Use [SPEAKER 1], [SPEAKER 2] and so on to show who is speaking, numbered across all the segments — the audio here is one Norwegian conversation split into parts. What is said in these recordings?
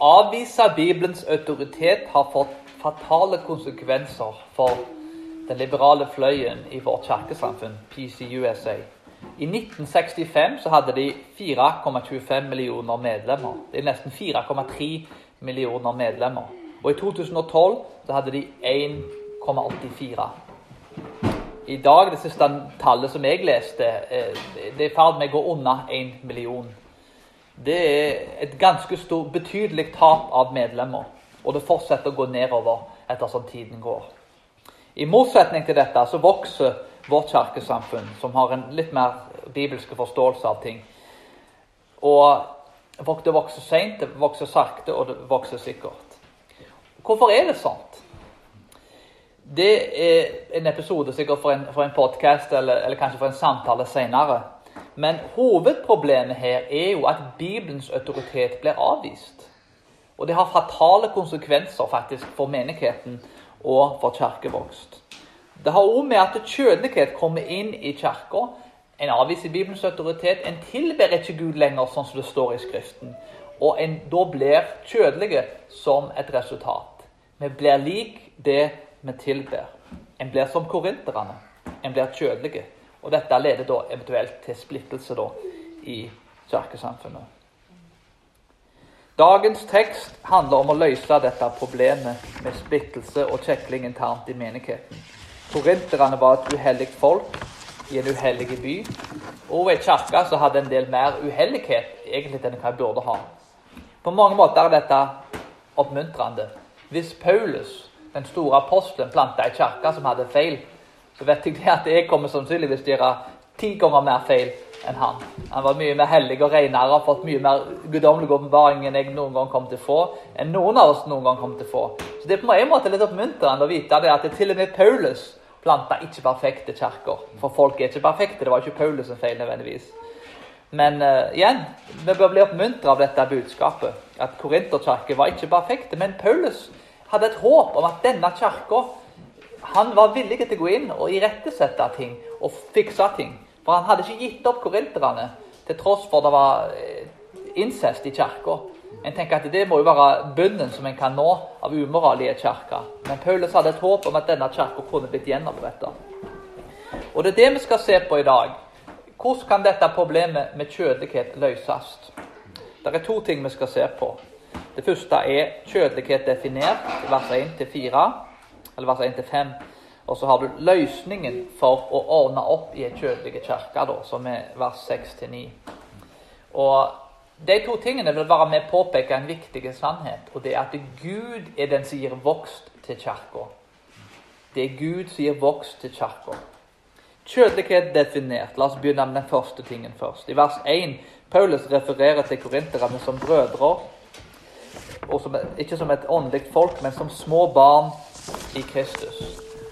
[SPEAKER 1] avvise Bibelens autoritet har fått fatale konsekvenser for den liberale fløyen i vårt kirkesamfunn, PCUSA. I 1965 så hadde de 4,25 millioner medlemmer. Det er nesten 4,3 millioner medlemmer. Og i 2012 så hadde de 1,84. I dag, det siste tallet som jeg leste, eh, det er i ferd med å gå unna 1 million. Det er et ganske stort, betydelig tap av medlemmer. Og det fortsetter å gå nedover etter som tiden går. I motsetning til dette så vokser vårt kirkesamfunn, som har en litt mer bibelske forståelse av ting. Og det vokser seint, det vokser sakte, og det vokser sikkert. Hvorfor er det sånt? Det er en episode sikkert for en, for en podkast eller, eller, kanskje for en samtale seinere. Men hovedproblemet her er jo at Bibelens autoritet blir avvist. Og det har fatale konsekvenser faktisk for menigheten og for kirkevokst. Det har òg med at kjødelighet kommer inn i kirka. En avviser Bibelens autoritet. En tilber ikke Gud lenger, sånn som det står i Skriften. Og en da blir kjødelige som et resultat. Vi blir lik det vi tilber. En blir som korinterne. En blir kjødelige. Og dette leder da eventuelt til splittelse da i kirkesamfunnet. Dagens tekst handler om å løse dette problemet med splittelse og kjekling internt i menigheten. Korinterne var et uheldig folk i en uheldig by. Og i kirka så hadde en del mer uheldighet egentlig enn hva jeg burde ha. På mange måter er dette oppmuntrende. Hvis Paulus, den store apostelen, planta ei kirke som hadde feil, så vet jeg at jeg kommer sannsynligvis til å gjøre ti ganger mer feil enn han. Han var mye mer hellig og renere, har fått mye mer guddommelig åpenbaring enn jeg noen gang kom til å få. enn noen av oss noen gang kom til å få. Så Det er på en måte litt oppmuntrende å vite det at det til og med Paulus planta ikke perfekte kirker. For folk er ikke perfekte. Det var ikke Paulus sin feil nødvendigvis. Men uh, igjen, vi bør bli oppmuntra av dette budskapet. At Korinterkirken var ikke perfekte. Men Paulus hadde et håp om at denne kirka han var villig til å gå inn og irettesette ting og fikse ting. For han hadde ikke gitt opp korinterne, til tross for det var eh, incest i kirka. En tenker at Det må jo være bunnen som en kan nå av umoral i en kirke. Men Paulus hadde et håp om at denne kirka kunne blitt gjenoppretta. Og det er det vi skal se på i dag. Hvordan kan dette problemet med kjødelighet løses? Det er to ting vi skal se på. Det første er kjødelighet definert, vers 1-4 eller vers 1-5. Og så har du løsningen for å ordne opp i ei kjødelig kirke, som er vers 6-9. Og De to tingene vil være med å påpeke en viktig sannhet, og det er at Gud er den som gir vokst til kirka. Det er Gud som gir vokst til kirka. Kjødelighet definert. La oss begynne med den første tingen først. I vers 1 Paulus refererer til korinterne som brødre, og som, ikke som et åndelig folk, men som små barn i Kristus.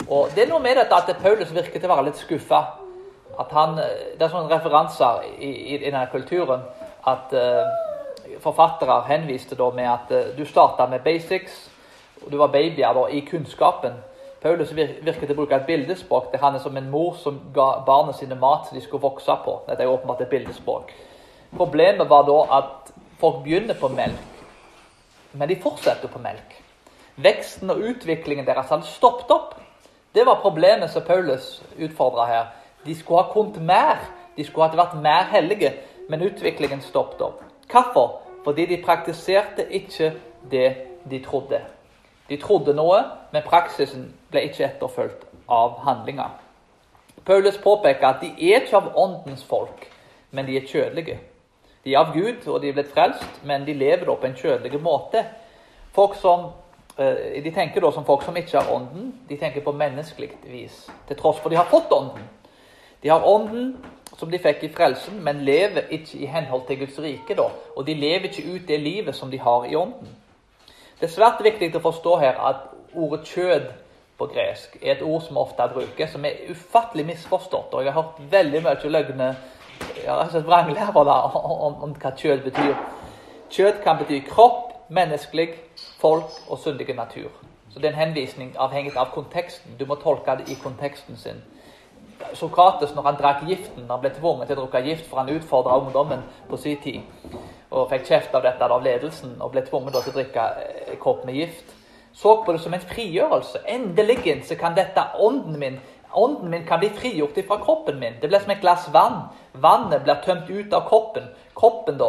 [SPEAKER 1] Og Det er noe med dette at Paulus virker til å være litt skuffa. Det er sånne referanser i, i, i denne kulturen at uh, forfattere henviste da med at uh, du starta med basics, og du var babyer da, i kunnskapen. Paulus virker til å bruke et bildespråk der han er som en mor som ga barna sine mat som de skulle vokse på. Dette er åpenbart et bildespråk. Problemet var da at folk begynner på melk, men de fortsetter på melk. Veksten og utviklingen deres hadde stoppet opp. Det var problemet som Paulus utfordra her. De skulle ha kommet mer. De skulle ha vært mer hellige, men utviklingen stoppet opp. Hvorfor? Fordi de praktiserte ikke det de trodde. De trodde noe, men praksisen ble ikke etterfulgt av handlinga. Paulus påpeker at de er ikke av åndens folk, men de er kjødelige. De er av Gud, og de er blitt frelst, men de lever da på en kjødelig måte. Folk som de tenker da som folk som ikke har ånden. De tenker på menneskelig vis, til tross for de har fått ånden. De har ånden som de fikk i frelsen, men lever ikke i henhold til Guds rike. da, Og de lever ikke ut det livet som de har i ånden. Det er svært viktig å forstå her at ordet 'kjød' på gresk er et ord som ofte brukes, som er ufattelig misforstått. Og jeg har hørt veldig mye løgne jeg har sett vranglærer om, om hva kjød betyr. Kjød kan bety kropp, menneskelig, folk og syndige natur. Så det er en henvisning avhengig av konteksten. Du må tolke det i konteksten sin. Sokrates, når han drakk giften, han ble tvunget til å drukke gift, for han utfordra ungdommen på sin tid. og fikk kjeft av dette av ledelsen og ble tvunget til å drikke en kopp med gift. Så på det som en frigjørelse. Endelig så kan dette ånden min Ånden min kan bli frigjort fra kroppen min. Det blir som et glass vann. Vannet blir tømt ut av kroppen. Kroppen da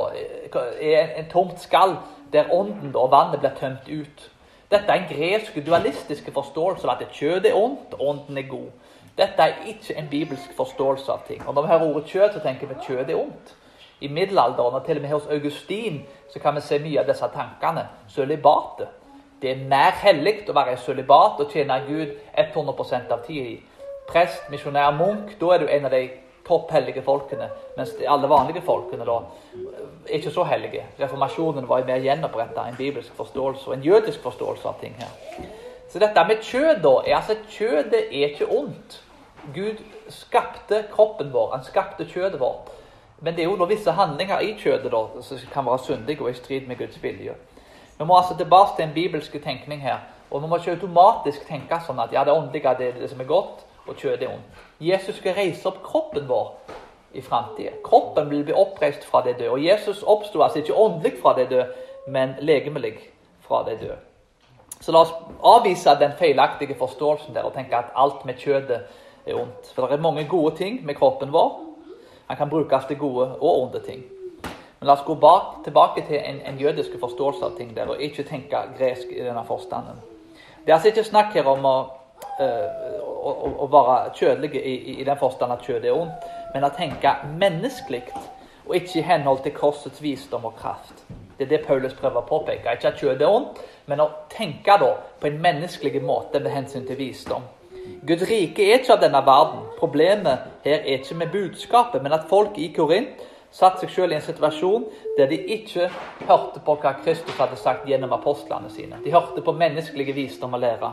[SPEAKER 1] er en tomt skall der ånden og vannet blir tømt ut. Dette er en gresk dualistisk forståelse av at kjød er ondt, ånden er god. Dette er ikke en bibelsk forståelse av ting. Og Når vi hører ordet kjød, så tenker vi at kjød er ondt. I middelalderen, og til og med hos Augustin, så kan vi se mye av disse tankene. Sølibatet. Det er mer hellig å være i sølibat og tjene Gud 100% av tida. Prest, misjonær, munk, da er du en av de topphellige folkene. Mens alle vanlige folkene da ikke så hellige. Reformasjonen var mer gjenoppretta en bibelsk forståelse og en jødisk forståelse av ting her. Så dette med kjød, da, er altså kjødet er ikke ondt. Gud skapte kroppen vår, han skapte kjødet vårt. Men det er jo da visse handlinger i kjødet da, som kan være syndige og i strid med Guds vilje. Vi må altså tilbake til en bibelsk tenkning her. Og vi må ikke automatisk tenke sånn at ja, det åndelige er det som er godt, og kjødet er ondt. Jesus skal reise opp kroppen vår i framtida. Kroppen vil bli oppreist fra det døde. Og Jesus oppsto altså ikke åndelig fra det døde, men legemelig fra det døde. Så la oss avvise den feilaktige forståelsen der og tenke at alt med kjødet er ondt. For det er mange gode ting med kroppen vår. Han kan brukes til gode og onde ting. Men la oss gå bak, tilbake til en, en jødisk forståelse av ting der, og ikke tenke gresk i denne forstanden. Det er altså ikke snakk her om å, å, å være kjødelig i, i, den forstand at kjødet er ondt, men å tenke menneskelig, og ikke i henhold til korsets visdom og kraft. Det er det Paulus prøver å påpeke. Ikke at kjødet er ondt, men å tenke da på en menneskelig måte med hensyn til visdom. Guds rike er ikke av denne verden. Problemet her er ikke med budskapet, men at folk i Korint satte seg selv i en situasjon der de ikke hørte på hva Kristus hadde sagt gjennom apostlene sine. De hørte på menneskelige visdom og lære.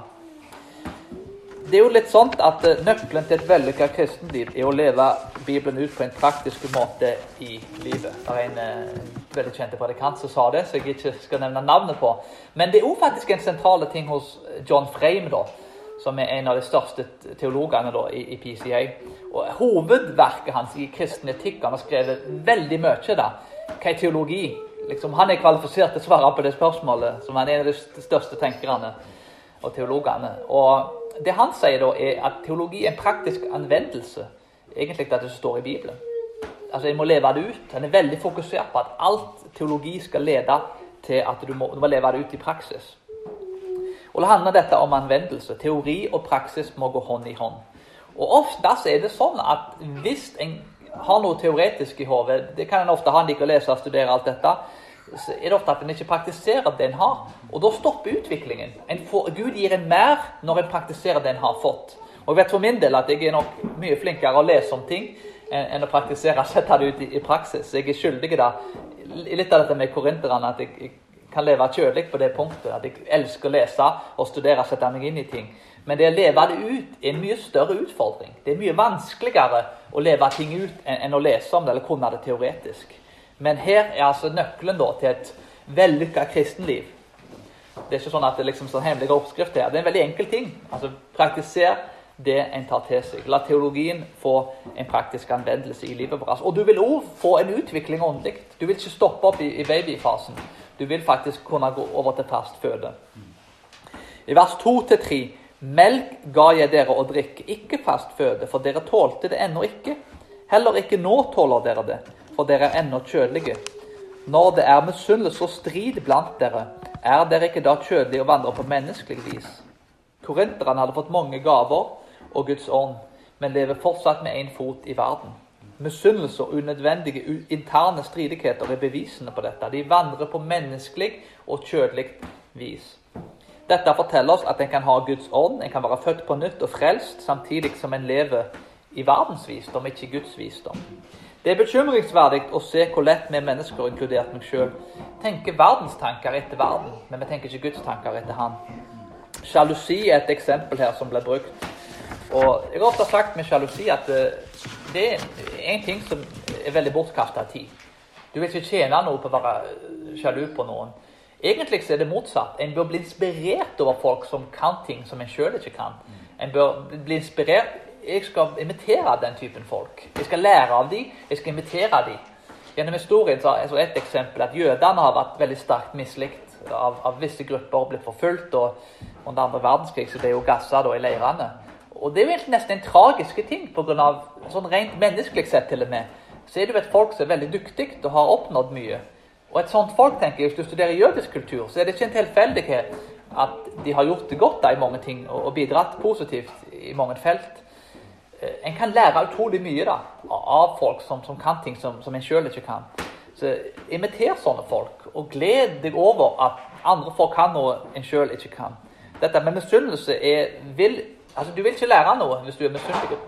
[SPEAKER 1] Det er jo litt sånn at eh, Nøkkelen til et vellykka kristenliv er å leve Bibelen ut på en praktisk måte i livet. Det er en, eh, veldig kjent predikant som sa det, så jeg ikke skal nevne navnet på. Men det er òg faktisk en sentral ting hos John Frame, da, som er en av de største teologene da, i, i, PCA. Og Hovedverket hans i kristen etikk Han har skrevet veldig mye. da. Hva er teologi? Liksom, han er kvalifisert til å svare på det spørsmålet, som han er en av de største tenkerne og teologene. Og det han sier da, er at teologi er en praktisk anvendelse egentlig at det står i Bibelen. Altså, En må leve det ut. Han er veldig fokusert på at alt teologi skal lede til at du må, du må leve det ut i praksis. Og Det handler dette om anvendelse. Teori og praksis må gå hånd i hånd. Og Ofte er det sånn at hvis en har noe teoretisk i hodet Det kan en ofte ha, en liker å lese og studere alt dette så er det ofte at en ikke praktiserer det en har. Og da stopper utviklingen. Får, Gud gir en mer når en praktiserer det en har fått. Og jeg vet for min del at jeg er nok mye flinkere å lese om ting enn å praktisere og sette det ut i, i praksis. Jeg er skyldig da, litt av dette med korinterne, at jeg, jeg kan leve kjølig på det punktet. At jeg elsker å lese og studere og sette meg inn i ting. Men det å leve det ut er en mye større utfordring. Det er mye vanskeligere å leve ting ut enn å lese om det eller kunne det teoretisk. Men her er altså nøkkelen da til et vellykka kristenliv. Det er ikke sånn at det er liksom sånn hemmelig oppskrift her. Det er en veldig enkel ting. Altså, Praktiser det en tar til seg. La teologien få en praktisk anvendelse i livet vårt. Og du vil òg få en utvikling åndelig. Du vil ikke stoppe opp i, babyfasen. Du vil faktisk kunne gå over til fast føde. I vers 2-3.: Melk ga jeg dere å drikke, ikke fast føde, for dere tålte det ennå ikke. Heller ikke nå tåler dere det, for dere er ennå kjødelige. Når det er misunnelse og strid blant dere, er dere ikke da kjødelige og vandrer på menneskelig vis? Korinterne hadde fått mange gaver og Guds ånd, men lever fortsatt med én fot i verden. Misunnelse og unødvendige interne stridigheter er bevisene på dette. De vandrer på menneskelig og kjødelig vis. Dette forteller oss at en kan ha Guds ånd, en kan være født på nytt og frelst, samtidig som en lever i verdens visdom, ikke Guds visdom. Det er bekymringsverdig å se hvor lett vi mennesker, inkludert meg sjøl, tenker verdenstanker etter verden, men vi tenker ikke Guds tanker etter Han. Sjalusi er et eksempel her som ble brukt. Og Jeg har ofte sagt med sjalusi at eh, det er en ting som er veldig bortkasta tid. Du vil ikke tjene noe på å være sjalu på noen. Egentlig så er det motsatt. En bør bli inspirert over folk som kan ting som en sjøl ikke kan. En bør bli inspirert jeg skal imitere den typen folk. Jeg skal lære av dem, jeg skal imitere dem. Gjennom historien så er et eksempel at jødene har vært veldig sterkt mislikt av, av, visse grupper blitt forfulgt. og Under andre verdenskrig så ble jo Gaza da i leirene. Og Det er jo nesten en tragisk ting, på grunn av, sånn rent menneskelig sett til og med. Så er det jo et folk som er veldig dyktig og har oppnådd mye. Og et sånt folk, tenker jeg, Hvis du studerer jødisk kultur, så er det ikke en tilfeldighet at de har gjort det godt da, i mange ting og bidratt positivt i mange felt. En kan lære utrolig mye da, av folk som, som kan ting som, som en sjøl ikke kan. Så Imiter sånne folk, og gled deg over at andre folk kan noe en sjøl ikke kan. Dette med misunnelse er vil, altså Du vil ikke lære noe hvis du er misunnelig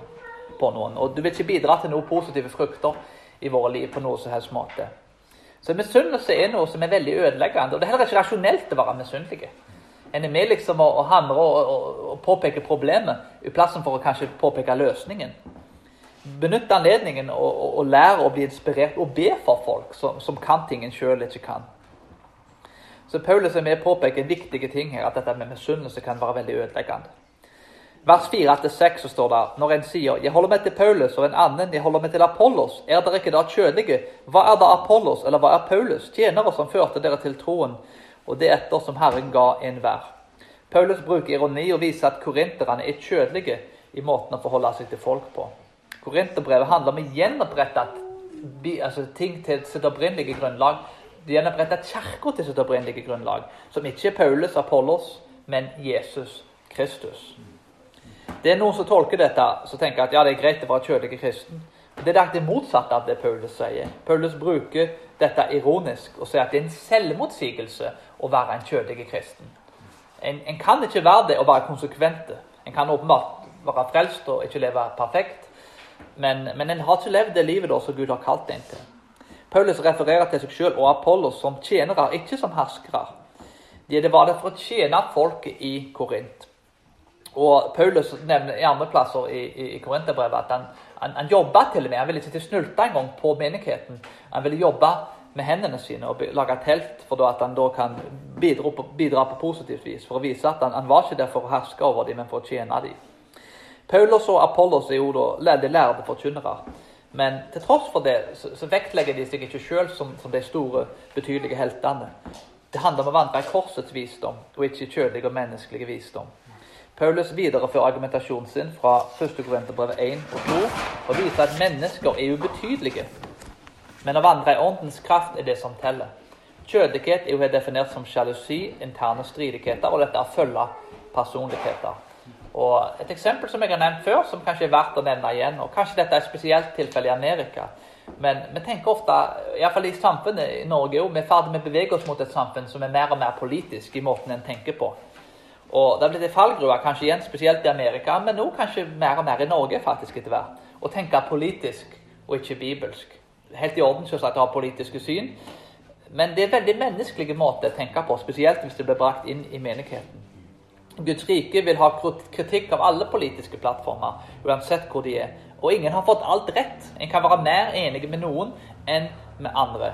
[SPEAKER 1] på noen, og du vil ikke bidra til noen positive frukter i våre liv på noe som helst måte. Så misunnelse er noe som er veldig ødeleggende, og det er heller ikke rasjonelt å være misunnelig. En er med liksom å, hamre og, og, og, påpeke problemet i plassen for å kanskje påpeke løsningen. Benytt anledningen og, og, og lære å bli inspirert og be for folk som, som kan ting en sjøl ikke kan. Så Paulus er med å påpeke en viktig ting her, at dette med misunnelse kan være veldig ødeleggende. Vers 4-6 så står det når en sier 'Jeg holder meg til Paulus', og en annen 'Jeg holder meg til Apollos', er dere ikke da kjølige? Hva er da Apollos, eller hva er Paulus? Tjenere som førte dere til troen, og det etter som Herren ga enhver. Paulus bruker ironi og viser at korinterne er kjødelige i måten å forholde seg til folk på. Korinterbrevet handler om å gjenopprette altså, ting til sitt opprinnelige grunnlag. De gjenoppretter kirka til sitt opprinnelige grunnlag, som ikke er Paulus Apollos, men Jesus Kristus. Det er noen som tolker dette som tenker at ja, det er greit å være kjødelig kristen. Det er det motsatte av det Paulus sier. Paulus bruker dette ironisk og si at det er en selvmotsigelse å være en kjødig kristen. En, en, kan ikke være det og være konsekvente. En kan åpenbart være frelst og ikke leve perfekt, men, men en har ikke levd det livet da som Gud har kalt en til. Paulus refererer til seg selv og Apollos som tjenere, ikke som herskere. De det var det for å tjene folket i Korint. Og Paulus nevner i andre plasser i, i, i Korinterbrevet at han, han, han jobba til og med. Han ville ikke snulte engang på menigheten. Han ville jobbe med hendene sine og lage telt for at han da kan bidra på, bidra på positivt vis. For å vise at han, han, var ikke der for å herske over dem, men for å tjene dem. Paulus og Apollos er jo da de lærde forkynnere. Men til tross for det så, så vektlegger de seg ikke sjøl som, som, de store, betydelige heltene. Det handler om å vandre i korsets visdom, og ikke kjølig og menneskelig visdom. Paulus viderefører argumentasjonen sin fra 1. Korinterbrev 1 og 2 og viser at mennesker er ubetydelige. Men å vandre i åndens kraft er det som teller. Kjødighet er jo definert som sjalusi, interne stridigheter, og dette er følge personligheter. Og Et eksempel som jeg har nevnt før, som kanskje er verdt å nevne igjen, og kanskje dette er et spesielt tilfelle i Amerika, men vi tenker ofte, iallfall i samfunnet i Norge, jo, vi er ferdig med å bevege oss mot et samfunn som er mer og mer politisk i måten en tenker på. Og Det blir blitt en fallgruve, kanskje igjen spesielt i Amerika, men nå kanskje mer og mer i Norge faktisk etter hvert. Å tenke politisk og ikke bibelsk. Helt i orden selvsagt å ha politiske syn, men det er veldig menneskelige måter å tenke på, spesielt hvis det blir brakt inn i menigheten. Guds rike vil ha kritikk av alle politiske plattformer, uansett hvor de er. Og ingen har fått alt rett. En kan være mer enig med noen enn med andre.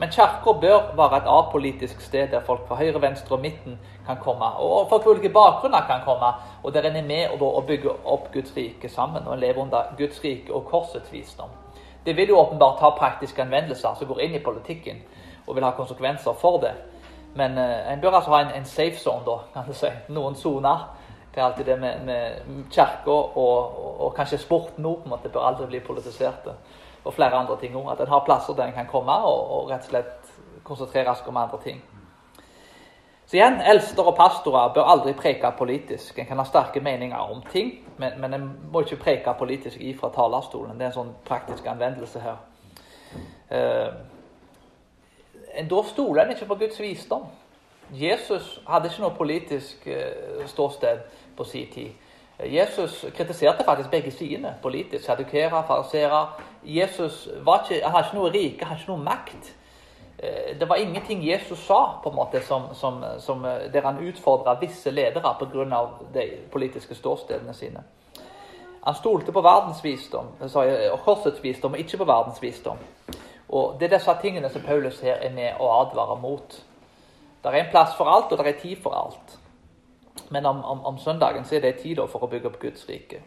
[SPEAKER 1] Men kirka bør være et apolitisk sted der folk fra høyre, venstre og midten kan komme. Og folk fra ulike bakgrunner kan komme, og der en er med å bygge opp Guds rike sammen. Og en lever under Guds rike og korsets visdom. Det vil jo åpenbart ha praktiske anvendelser som går inn i politikken og vil ha konsekvenser for det. Men eh, en bør altså ha en, en safe zone, da, kan du si. Noen soner. Det er alltid det med, med kirka og, og, og, kanskje sporten òg, på en måte, bør aldri bli politiserte og flere andre ting òg. At en har plasser der en kan komme og, og, rett og slett konsentrere seg om andre ting. Så igjen, Eldster og pastorer bør aldri preke politisk. En kan ha sterke meninger om ting, men, men en må ikke preke politisk ifra talerstolen. Det er en sånn praktisk anvendelse her. Eh, da stoler en ikke på Guds visdom. Jesus hadde ikke noe politisk uh, ståsted på sin tid. Jesus kritiserte faktisk begge sidene politisk. Sadukere, fariseere. Jesus var ikke, han hadde ikke noe rike, han hadde ikke noe makt. Eh, det var ingenting Jesus sa på en måte som, som, som eh, der han utfordra visse ledere pga. de politiske ståstedene sine. Han stolte på verdens visdom, og korsets visdom, og ikke på verdens visdom. Og Det er disse tingene som Paulus her er med å advare mot. Det er en plass for alt, og det er tid for alt. Men om, om, om søndagen så er det tid for å bygge opp Guds rike.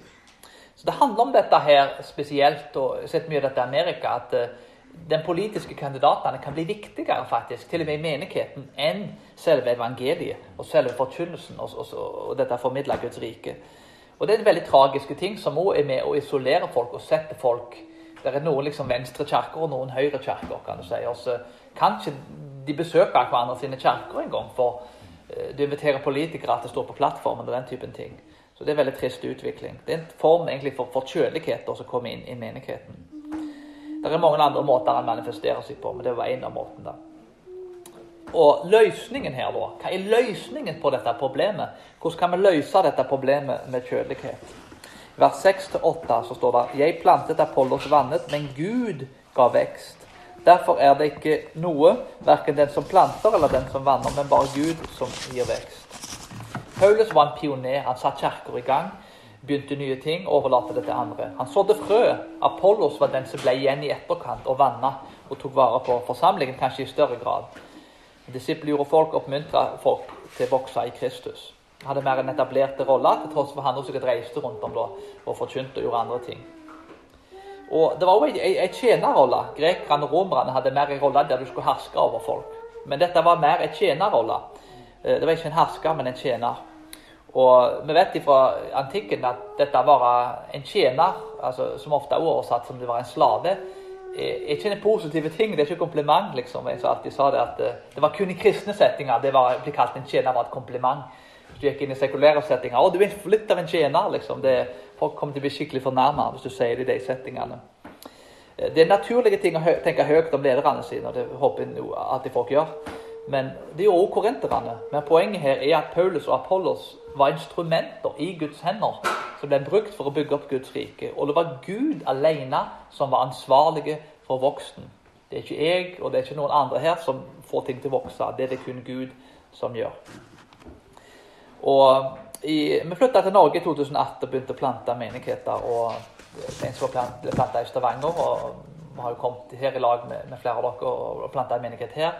[SPEAKER 1] Så Det handler om dette her spesielt, og sett mye av dette i Amerika, at uh, den politiske kandidatene kan bli viktigere faktisk, til og med i menigheten enn selve evangeliet og selve forkynnelsen og, og, og dette formidla Guds rike. Og Det er en veldig tragiske ting som òg er med å isolere folk og sette folk Det er noen liksom venstre kirker og noen høyre kirker, kan du si. Og så kan ikke de besøke hverandre sine kirker engang, for du inviterer politikere til å stå på plattformen og den typen ting. Så det er en veldig trist utvikling. Det er en form egentlig for forkjølighet som kommer inn i menigheten. Det er mange andre måter han manifesterer seg på, men det var en av måtene. Og løsningen her, da? Hva er løsningen på dette problemet? Hvordan kan vi løse dette problemet med kjødelighet? I vers 6-8 så står det Jeg plantet Apollos vannet, men Gud ga vekst. Derfor er det ikke noe, verken den som planter eller den som vanner, men bare Gud som gir vekst. Paulus var en pioner. Han satte kirker i gang begynte nye ting, overlate det til andre. Han sådde frø. Apollos var den som ble igjen i etterkant og vanna og tok vare på forsamlingen, kanskje i større grad. Disippel gjorde folk oppmuntra folk til å vokse i Kristus. Han hadde mer enn etablerte roller, til tross for han også reiste rundt om da, og forkynte og gjorde andre ting. Og Det var òg ei tjenerrolle. Grekerne og romerne hadde mer en rolle der du skulle herske over folk. Men dette var mer en tjenerrolle. Eh, det var ikke en hersker, men en tjener. Og vi vet fra antikken at dette var en tjener, altså, som ofte er oversatt som det var en slave. Er ikke en positiv ting, det er ikke kompliment. liksom. Jeg alltid sa det at eh, det var kun i kristne settinger det var, ble kalt en tjener var et kompliment. Du gikk inn i sekulære settinger 'Å, du er litt av en tjener', liksom. Det, folk kommer til å bli skikkelig fornærma hvis du sier det i de settingene. Eh, det er naturlige ting å tenke høyt om lederne sine, og det håper jeg alltid folk gjør. Men Det gjorde også korinterne. Men poenget her er at Paulus og Apollos var instrumenter i Guds hender som ble brukt for å bygge opp Guds rike. Og det var Gud alene som var ansvarlige for voksen. Det er ikke jeg og det er ikke noen andre her som får ting til å vokse. Det er det kun Gud som gjør. Og i, Vi flytta til Norge i 2008 og begynte å plante menigheter. og En som ble planta i Stavanger. og Vi har jo kommet her i lag med, med flere av dere og planta en menighet her.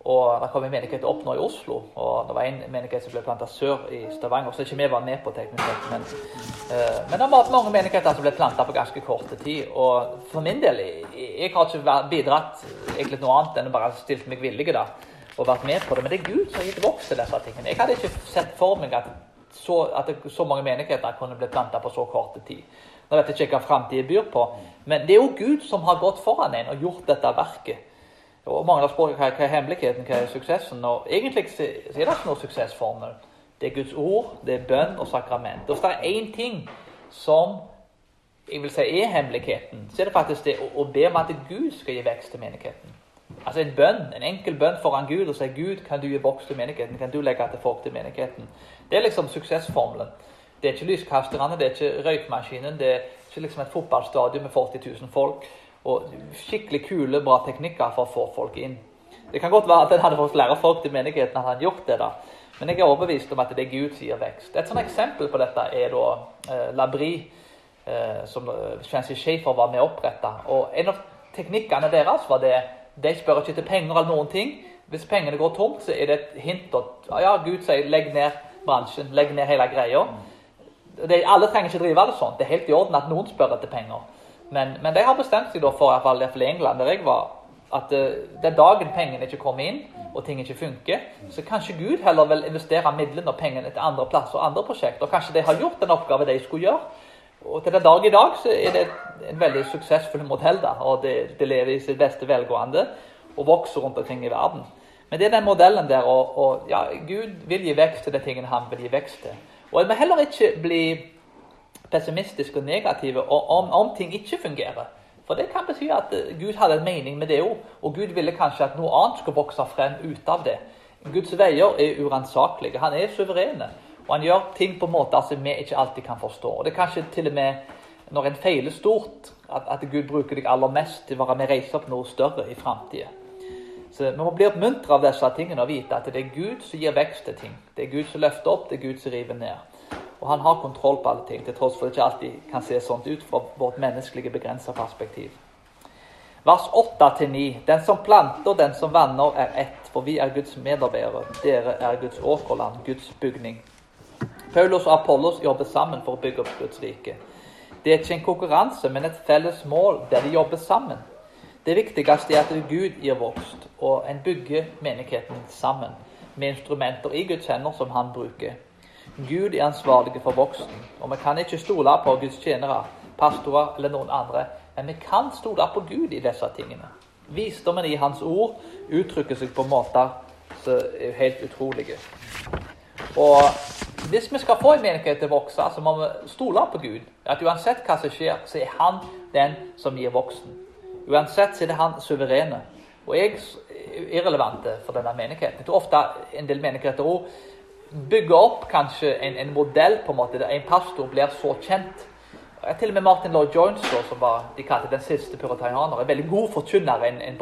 [SPEAKER 1] Og det kom en menighet opp nå i Oslo, og det var en menighet som ble planta sør i Stavanger. Så ikke vi var med på teknisk sett, men, uh, men det var mange menigheter som ble planta på ganske kort tid. Og for min del, jeg, jeg har ikke bidratt egentlig noe annet enn å bare stilt meg villig da, og vært med på det. Men det er Gud som har gitt voks til disse tingene. Jeg hadde ikke sett for meg at så, at så mange menigheter kunne bli planta på så kort tid. Nå vet jeg ikke hva framtiden byr på, men det er jo Gud som har gått foran en og gjort dette verket. Og Mange har spurt hva, er hemmeligheten, hva er suksessen. Og Egentlig så er det ikke noen suksessformel. Det er Guds ord, det er bønn og sakrament. Og hvis det er én ting som jeg vil si er hemmeligheten, så er det faktisk det å be om at Gud skal gi vekst til menigheten. Altså en bønn, en enkel bønn foran Gud og si Gud, kan du gi vokst til menigheten? Kan du legge til folk til menigheten? Det er liksom suksessformelen. Det er ikke lyskasterne, det er ikke røykmaskinen, det er ikke liksom et fotballstadion med 40 000 folk og skikkelig kule, bra teknikker for å få folk inn. Det kan godt være at en hadde fått flere folk til menigheten hadde han gjort det. da. Men jeg er overbevist om at det er Gud som gir vekst. Et sånt eksempel på dette er da eh, Labri, eh, som Svenske Schaefer var med å opprette. Og en av teknikkene deres var det De spør ikke til penger eller noen ting. Hvis pengene går tomt, så er det et hint at ja, Gud sier 'legg ned bransjen', legg ned hele greia. De, alle trenger ikke drive det sånn. Det er helt i orden at noen spør etter penger. Men, men, de har bestemt seg da for, i hvert fall i England, der jeg var, at uh, den dagen pengene ikke kommer inn, og ting ikke funker, så kanskje Gud heller vil investere midlene og pengene til andre plasser og andre prosjekter. Kanskje de har gjort den oppgaven de skulle gjøre. Og til den dag i dag så er det en veldig suksessfull modell, da, og det, det lever i sitt beste velgående og vokser rundt omkring i verden. Men det er den modellen der, og, og ja, Gud vil gi vekst til de tingene han vil gi vekst til. Og jeg må heller ikke bli pessimistiske og negative om, om, ting ikke fungerer. For det kan bety at eh, Gud hadde en mening med det òg, og Gud ville kanskje at noe annet skulle vokse frem ut av det. Guds veier er uransakelige. Han er suverene. Og han gjør ting på måter som vi ikke alltid kan forstå. Og Det er kanskje til og med når en feiler stort, at, at Gud bruker deg aller mest til å være med og reise opp noe større i framtida. Så Vi må bli oppmuntret av disse tingene og vite at det er Gud som gir vekst til ting. Det er Gud som løfter opp, det er Gud som river ned. Og han har kontroll på alle ting, til tross for at det ikke alltid kan se sånn ut fra vårt menneskelige begrensa perspektiv. Vers 8-9. Den som planter, den som vanner, er ett, for vi er Guds medarbeidere. Dere er Guds åkerland, Guds bygning. Paulus og Apollos jobber sammen for å bygge opp Guds rike. Det er ikke en konkurranse, men et felles mål der de jobber sammen. Det viktigste er at Gud gir vokst, og en bygger menigheten sammen med instrumenter i Guds hender som han bruker. Gud er ansvarlig for voksten, og vi kan ikke stole på Guds tjenere, pastorer eller noen andre, men vi kan stole på Gud i disse tingene. Visdommen i Hans ord uttrykker seg på måter som er helt utrolige. Og hvis vi skal få en menighet til å vokse, så må vi stole på Gud. At uansett hva som skjer, så er Han den som gir voksen. Uansett så er det Han suverene. Og jeg er irrelevant for denne menigheten. Jeg tror ofte en del menigheter òg bygger opp kanskje en, en, modell på en måte der en pastor blir så kjent. Til og med Martin Lloyd Jones, som var de kalte den siste puritaner, en veldig god forkynner. En, en,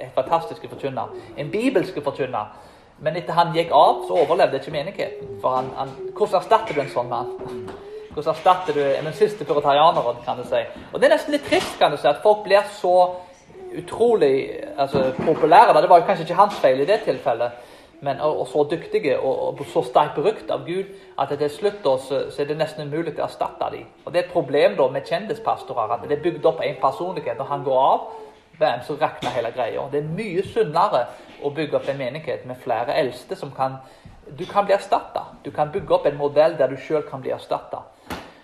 [SPEAKER 1] en fantastisk forkynner. En bibelsk forkynner. Men etter han gikk av, så overlevde ikke menigheten. For han, han, Hvordan erstatter du en sånn mann? Hvordan erstatter du den siste puritarianeren, kan du si. Og Det er nesten litt trist kan du si, at folk blir så utrolig altså, populære. Det var jo kanskje ikke hans feil i det tilfellet, men, og, og så dyktige og, og så sterkt brukt av Gud at til slutt da, så, så, er det nesten umulig å erstatte dem. Og Det er et problem da med kjendispastorer at det er bygd opp en personlighet. Når han går av, hvem så rakner hele greia. Det er mye sunnere å bygge opp en menighet med flere eldste som kan Du kan bli erstatta. Du kan bygge opp en modell der du sjøl kan bli erstatta.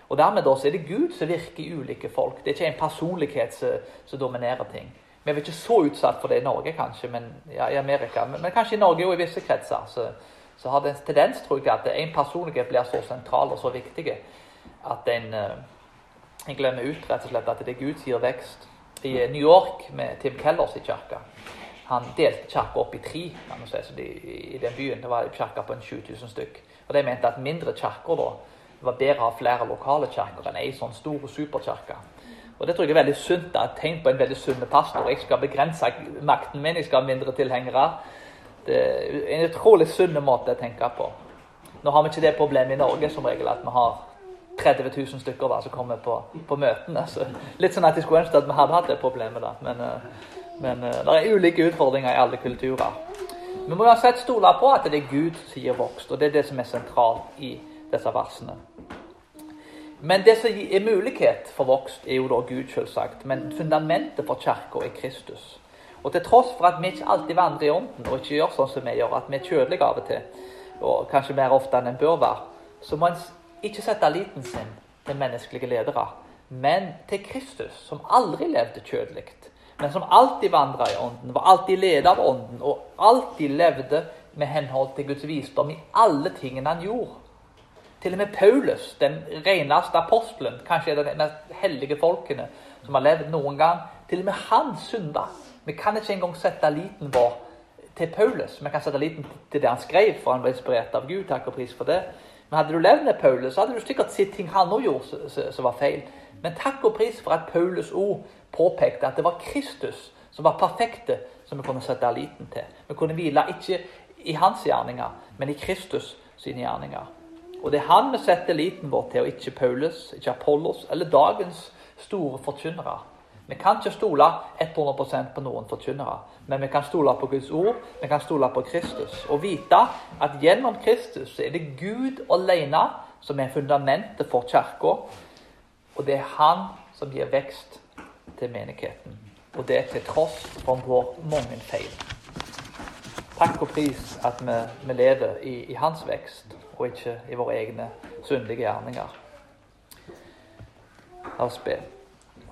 [SPEAKER 1] Og dermed da, så er det Gud som virker i ulike folk. Det er ikke en personlighet som, som dominerer ting. Vi er ikke så utsatt for det i Norge, kanskje, men ja, i Amerika. Men, men, kanskje i Norge og i visse kretser. Så, så har det en tendens, tror jeg, at en personlighet blir så sentral og så viktig at en, eh, en glemmer ut rett og slett at det er Gud som gir vekst. I New York med Tim Kellers i kirka han delte kirka opp i tre kan man si, så de, i den byen. Det var en på en 7000 stykk. Og De mente at mindre kirker da, var bedre å ha flere lokale kirker enn ei sånn stor superkirke. Og Det tror jeg er veldig sunt. Det er tegn på en veldig sunn pastor. Jeg skal begrense makten min, jeg skal ha mindre tilhengere. Det er en utrolig sunn måte å tenke på. Nå har vi ikke det problemet i Norge som regel at vi har 30 000 stykker da, som kommer på, på møtene. Så litt sånn at jeg skulle ønske at vi hadde hatt det problemet. da, men... Men uh, det er ulike utfordringer i alle kulturer. Vi må uansett stole på at det er Gud som gir vokst, og det er det som er sentralt i disse versene. Men det som er mulighet for vokst, er jo da Gud, selvsagt. Men fundamentet for kirka er Kristus. Og til tross for at vi ikke alltid vandrer i ånden, og ikke gjør sånn som vi gjør, at vi er kjødelige av og til, og kanskje mer ofte enn en bør være, så må en ikke sette liten sin til menneskelige ledere, men til Kristus, som aldri levde kjødelig men som alltid vandra i Ånden, var alltid ledet av Ånden og alltid levde med henhold til Guds visdom i alle tingene han gjorde. Til og med Paulus, den reneste apostelen, kanskje er av de mest hellige folkene som har levd noen gang, til og med han synda. Vi kan ikke engang sette liten vår til Paulus. Vi kan sette liten til det han skrev, for han ble inspirert av Gud. takk og pris for det. Men hadde du levd med Paulus, hadde du sikkert sett ting han òg gjorde som var feil. Men takk og pris for at Paulus ord påpekte at det var Kristus som var perfekte, som vi kunne sette liten til. Vi kunne hvile ikke i hans gjerninger, men i Kristus sine gjerninger. Og det er han vi setter liten vår til, og ikke Paulus, ikke Apollos eller dagens store forkynnere. Vi kan ikke stole 100% på noen forkynnere, men vi kan stole på Guds ord, vi kan stole på Kristus. Og vite at gjennom Kristus er det Gud alene som er fundamentet for kirka. Og det er Han som gir vekst til menigheten. Og det er til tross for vår mange feil. Takk og pris at vi, vi lever i, i, hans vekst, og ikke i våre egne syndige gjerninger. La oss be.